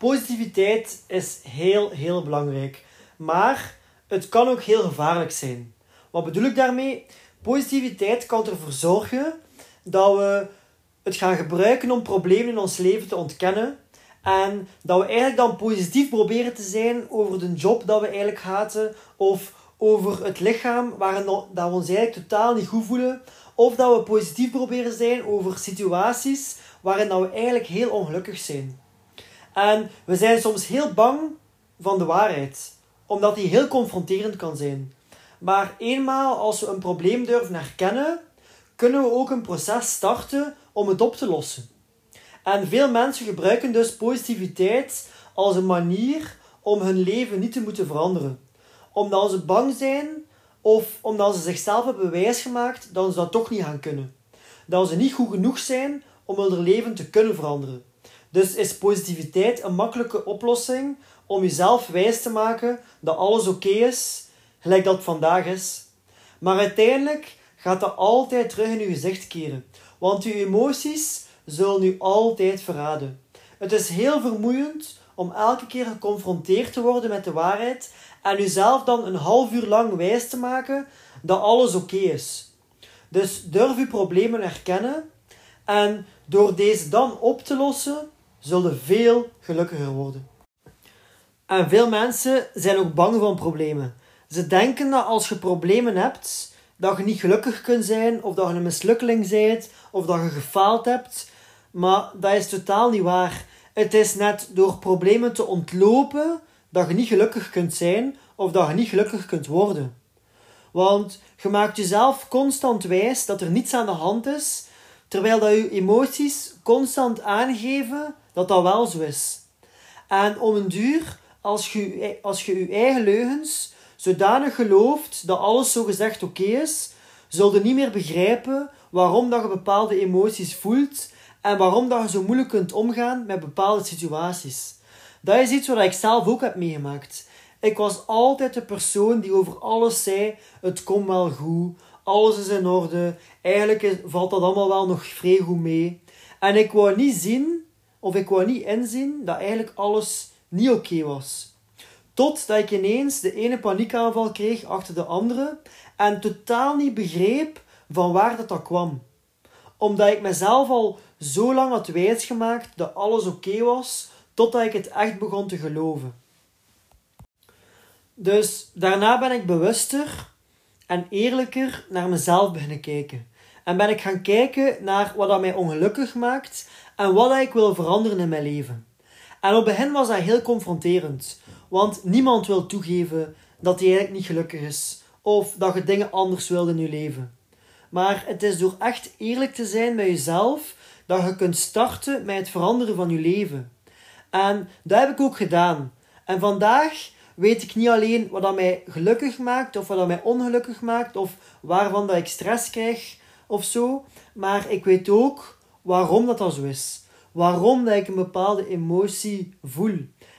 Positiviteit is heel, heel belangrijk. Maar het kan ook heel gevaarlijk zijn. Wat bedoel ik daarmee? Positiviteit kan ervoor zorgen dat we het gaan gebruiken om problemen in ons leven te ontkennen. En dat we eigenlijk dan positief proberen te zijn over de job dat we eigenlijk haten. Of over het lichaam waarin dat we ons eigenlijk totaal niet goed voelen. Of dat we positief proberen te zijn over situaties waarin dat we eigenlijk heel ongelukkig zijn. En we zijn soms heel bang van de waarheid, omdat die heel confronterend kan zijn. Maar eenmaal als we een probleem durven herkennen, kunnen we ook een proces starten om het op te lossen. En veel mensen gebruiken dus positiviteit als een manier om hun leven niet te moeten veranderen. Omdat ze bang zijn of omdat ze zichzelf hebben bewijs gemaakt dat ze dat toch niet gaan kunnen. Dat ze niet goed genoeg zijn om hun leven te kunnen veranderen. Dus is positiviteit een makkelijke oplossing om jezelf wijs te maken dat alles oké is, gelijk dat vandaag is. Maar uiteindelijk gaat dat altijd terug in je gezicht keren, want je emoties zullen u altijd verraden. Het is heel vermoeiend om elke keer geconfronteerd te worden met de waarheid en jezelf dan een half uur lang wijs te maken dat alles oké is. Dus durf uw problemen erkennen en door deze dan op te lossen, zullen veel gelukkiger worden. En veel mensen zijn ook bang van problemen. Ze denken dat als je problemen hebt, dat je niet gelukkig kunt zijn, of dat je een mislukkeling bent, of dat je gefaald hebt. Maar dat is totaal niet waar. Het is net door problemen te ontlopen dat je niet gelukkig kunt zijn, of dat je niet gelukkig kunt worden. Want je maakt jezelf constant wijs dat er niets aan de hand is, terwijl dat je emoties constant aangeven dat dat wel zo is. En om een duur, als je, als je je eigen leugens zodanig gelooft dat alles zogezegd oké is, zul je niet meer begrijpen waarom dat je bepaalde emoties voelt en waarom dat je zo moeilijk kunt omgaan met bepaalde situaties. Dat is iets wat ik zelf ook heb meegemaakt. Ik was altijd de persoon die over alles zei: het komt wel goed, alles is in orde, eigenlijk valt dat allemaal wel nog vrij goed mee. En ik wou niet zien of ik wou niet inzien dat eigenlijk alles niet oké was. Totdat ik ineens de ene paniekaanval kreeg achter de andere en totaal niet begreep van waar dat, dat kwam. Omdat ik mezelf al zo lang had wijsgemaakt dat alles oké was, totdat ik het echt begon te geloven. Dus daarna ben ik bewuster en eerlijker naar mezelf beginnen kijken. En ben ik gaan kijken naar wat dat mij ongelukkig maakt en wat ik wil veranderen in mijn leven. En op het begin was dat heel confronterend, want niemand wil toegeven dat hij eigenlijk niet gelukkig is of dat je dingen anders wilt in je leven. Maar het is door echt eerlijk te zijn met jezelf dat je kunt starten met het veranderen van je leven. En dat heb ik ook gedaan. En vandaag weet ik niet alleen wat dat mij gelukkig maakt of wat dat mij ongelukkig maakt of waarvan dat ik stress krijg of zo, maar ik weet ook waarom dat, dat zo is. Waarom dat ik een bepaalde emotie voel.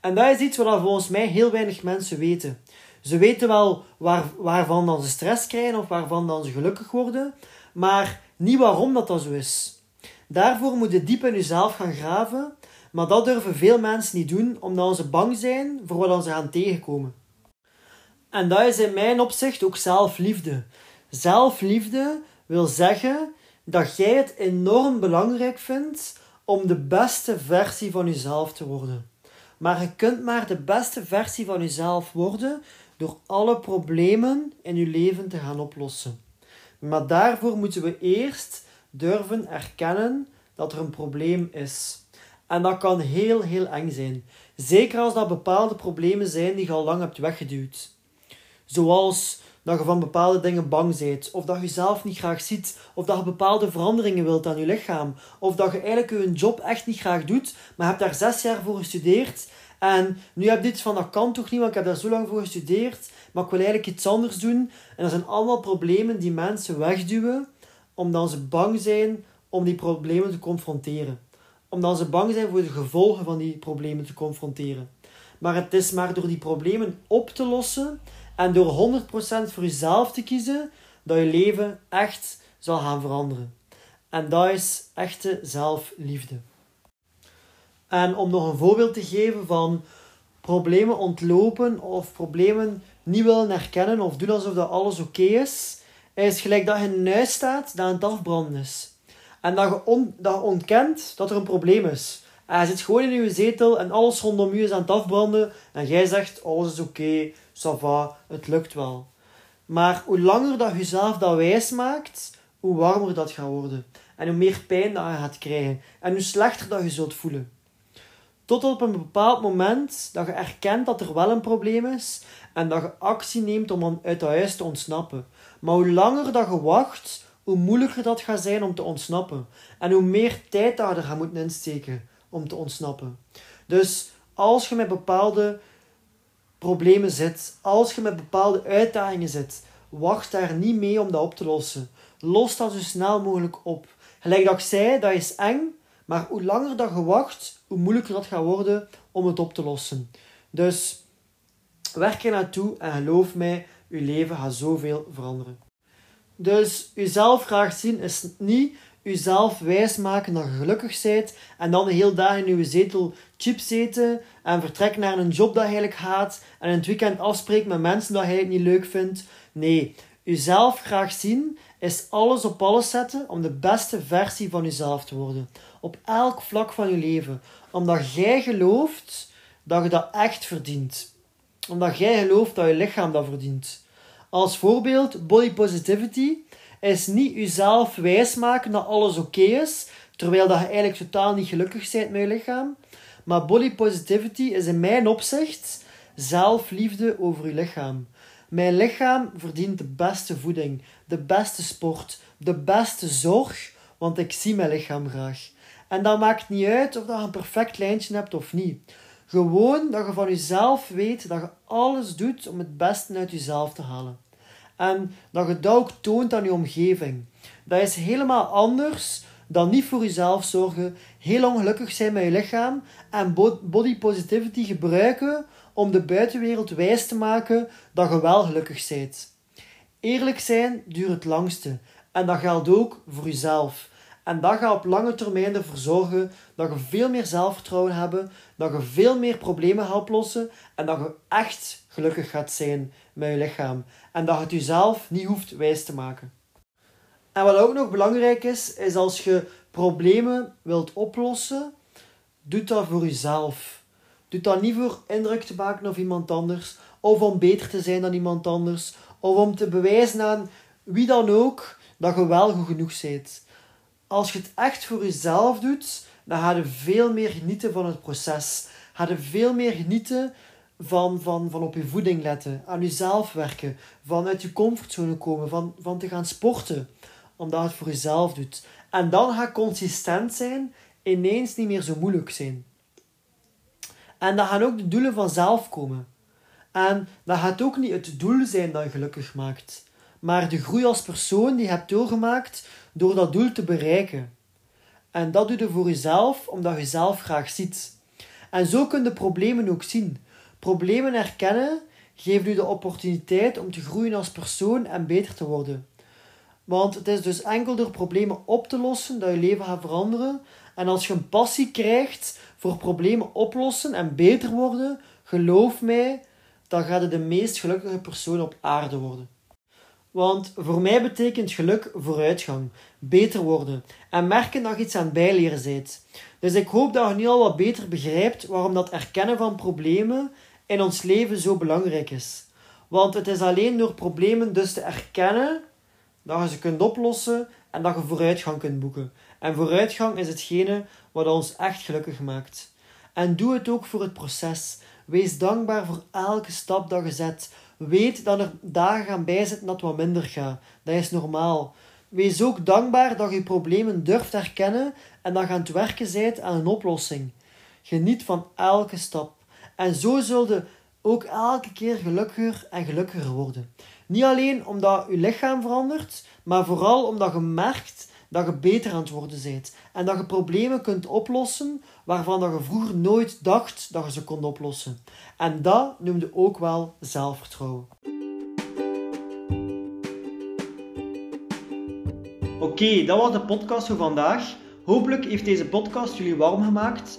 En dat is iets wat volgens mij heel weinig mensen weten. Ze weten wel waar, waarvan dan ze stress krijgen of waarvan dan ze gelukkig worden, maar niet waarom dat, dat zo is. Daarvoor moet je diep in jezelf gaan graven, maar dat durven veel mensen niet doen omdat ze bang zijn voor wat ze gaan tegenkomen. En dat is in mijn opzicht ook zelfliefde. Zelfliefde wil zeggen dat jij het enorm belangrijk vindt om de beste versie van jezelf te worden. Maar je kunt maar de beste versie van jezelf worden door alle problemen in je leven te gaan oplossen. Maar daarvoor moeten we eerst durven erkennen dat er een probleem is. En dat kan heel, heel eng zijn. Zeker als dat bepaalde problemen zijn die je al lang hebt weggeduwd. Zoals dat je van bepaalde dingen bang bent, of dat je jezelf niet graag ziet, of dat je bepaalde veranderingen wilt aan je lichaam, of dat je eigenlijk je job echt niet graag doet, maar je hebt daar zes jaar voor gestudeerd en nu heb je dit van dat kan toch niet, want ik heb daar zo lang voor gestudeerd, maar ik wil eigenlijk iets anders doen. En dat zijn allemaal problemen die mensen wegduwen, omdat ze bang zijn om die problemen te confronteren. Omdat ze bang zijn voor de gevolgen van die problemen te confronteren. Maar het is maar door die problemen op te lossen en door 100% voor jezelf te kiezen, dat je leven echt zal gaan veranderen. En dat is echte zelfliefde. En om nog een voorbeeld te geven van problemen ontlopen of problemen niet willen herkennen of doen alsof dat alles oké is, is gelijk dat je in een huis staat dat aan het afbranden is. En dat je, on, dat je ontkent dat er een probleem is. En je zit gewoon in je zetel en alles rondom je is aan het afbranden en jij zegt alles is oké, okay, ça va, het lukt wel. Maar hoe langer dat je jezelf dat wijs maakt, hoe warmer dat gaat worden. En hoe meer pijn dat je gaat krijgen. En hoe slechter dat je zult voelen. Tot op een bepaald moment dat je erkent dat er wel een probleem is en dat je actie neemt om uit dat huis te ontsnappen. Maar hoe langer dat je wacht, hoe moeilijker dat gaat zijn om te ontsnappen. En hoe meer tijd dat je er gaat moeten insteken om te ontsnappen. Dus als je met bepaalde problemen zit, als je met bepaalde uitdagingen zit, wacht daar niet mee om dat op te lossen. Los dat zo snel mogelijk op. Gelijk dat ik zei, dat is eng, maar hoe langer dat je wacht, hoe moeilijker dat gaat worden om het op te lossen. Dus werk er naartoe en geloof mij, je leven gaat zoveel veranderen. Dus jezelf graag zien is niet jezelf wijsmaken dat je gelukkig bent en dan de hele dag in je zetel chips eten en vertrek naar een job dat je eigenlijk haat en in het weekend afspreekt met mensen dat je het niet leuk vindt. Nee, jezelf graag zien is alles op alles zetten om de beste versie van jezelf te worden. Op elk vlak van je leven. Omdat jij gelooft dat je dat echt verdient. Omdat jij gelooft dat je lichaam dat verdient. Als voorbeeld, body positivity is niet jezelf wijsmaken dat alles oké is, terwijl dat je eigenlijk totaal niet gelukkig bent met je lichaam. Maar body positivity is in mijn opzicht zelfliefde over je lichaam. Mijn lichaam verdient de beste voeding, de beste sport, de beste zorg, want ik zie mijn lichaam graag. En dat maakt niet uit of je een perfect lijntje hebt of niet. Gewoon dat je van jezelf weet dat je alles doet om het beste uit jezelf te halen. En dat je dat ook toont aan je omgeving. Dat is helemaal anders dan niet voor jezelf zorgen, heel ongelukkig zijn met je lichaam en body positivity gebruiken om de buitenwereld wijs te maken dat je wel gelukkig bent. Eerlijk zijn duurt het langste en dat geldt ook voor jezelf. En dat gaat op lange termijn ervoor zorgen dat je veel meer zelfvertrouwen hebt, dat je veel meer problemen gaat oplossen en dat je echt gelukkig gaat zijn met je lichaam. En dat je het jezelf niet hoeft wijs te maken. En wat ook nog belangrijk is, is als je problemen wilt oplossen, doe dat voor jezelf. Doe dat niet voor indruk te maken op iemand anders, of om beter te zijn dan iemand anders, of om te bewijzen aan wie dan ook dat je wel goed genoeg bent. Als je het echt voor jezelf doet, dan ga je veel meer genieten van het proces. Ga je veel meer genieten van, van, van op je voeding letten, aan jezelf werken, van uit je comfortzone komen, van, van te gaan sporten, omdat je het voor jezelf doet. En dan gaat consistent zijn ineens niet meer zo moeilijk zijn. En dan gaan ook de doelen vanzelf komen. En dat gaat ook niet het doel zijn dat je gelukkig maakt, maar de groei als persoon die je hebt doorgemaakt door dat doel te bereiken. En dat doe je voor jezelf, omdat je zelf graag ziet. En zo kun je problemen ook zien. Problemen herkennen geeft u de opportuniteit om te groeien als persoon en beter te worden. Want het is dus enkel door problemen op te lossen dat je leven gaat veranderen. En als je een passie krijgt voor problemen oplossen en beter worden, geloof mij, dan gaat je de meest gelukkige persoon op aarde worden. Want voor mij betekent geluk vooruitgang, beter worden en merken dat je iets aan bijleren bent. Dus ik hoop dat je nu al wat beter begrijpt waarom dat erkennen van problemen in ons leven zo belangrijk is. Want het is alleen door problemen dus te erkennen dat je ze kunt oplossen en dat je vooruitgang kunt boeken. En vooruitgang is hetgene wat ons echt gelukkig maakt. En doe het ook voor het proces. Wees dankbaar voor elke stap dat je zet, Weet dat er dagen gaan bijzitten dat wat minder gaat. Dat is normaal. Wees ook dankbaar dat je problemen durft herkennen en dat je aan het werken bent aan een oplossing. Geniet van elke stap. En zo zul je ook elke keer gelukkiger en gelukkiger worden. Niet alleen omdat je lichaam verandert, maar vooral omdat je merkt dat je beter aan het worden bent. En dat je problemen kunt oplossen waarvan dat je vroeger nooit dacht dat je ze kon oplossen. En dat noemde ook wel zelfvertrouwen. Oké, dat was de podcast voor vandaag. Hopelijk heeft deze podcast jullie warm gemaakt